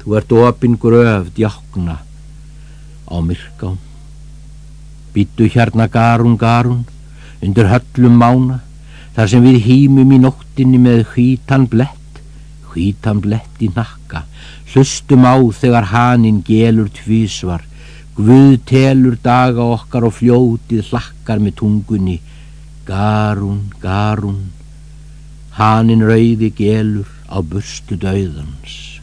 Þú ert opin gröf djákna á myrkám. Býttu hérna garun garun, undir höllum mána, þar sem við hýmum í nóttinni með hvítan blett, hvítan blett í nakka, hlustum á þegar hanin gelur tvísvar, Guð telur daga okkar og fljótið hlakkar með tungunni, garun, garun, hanin rauði gelur á burstu döðans.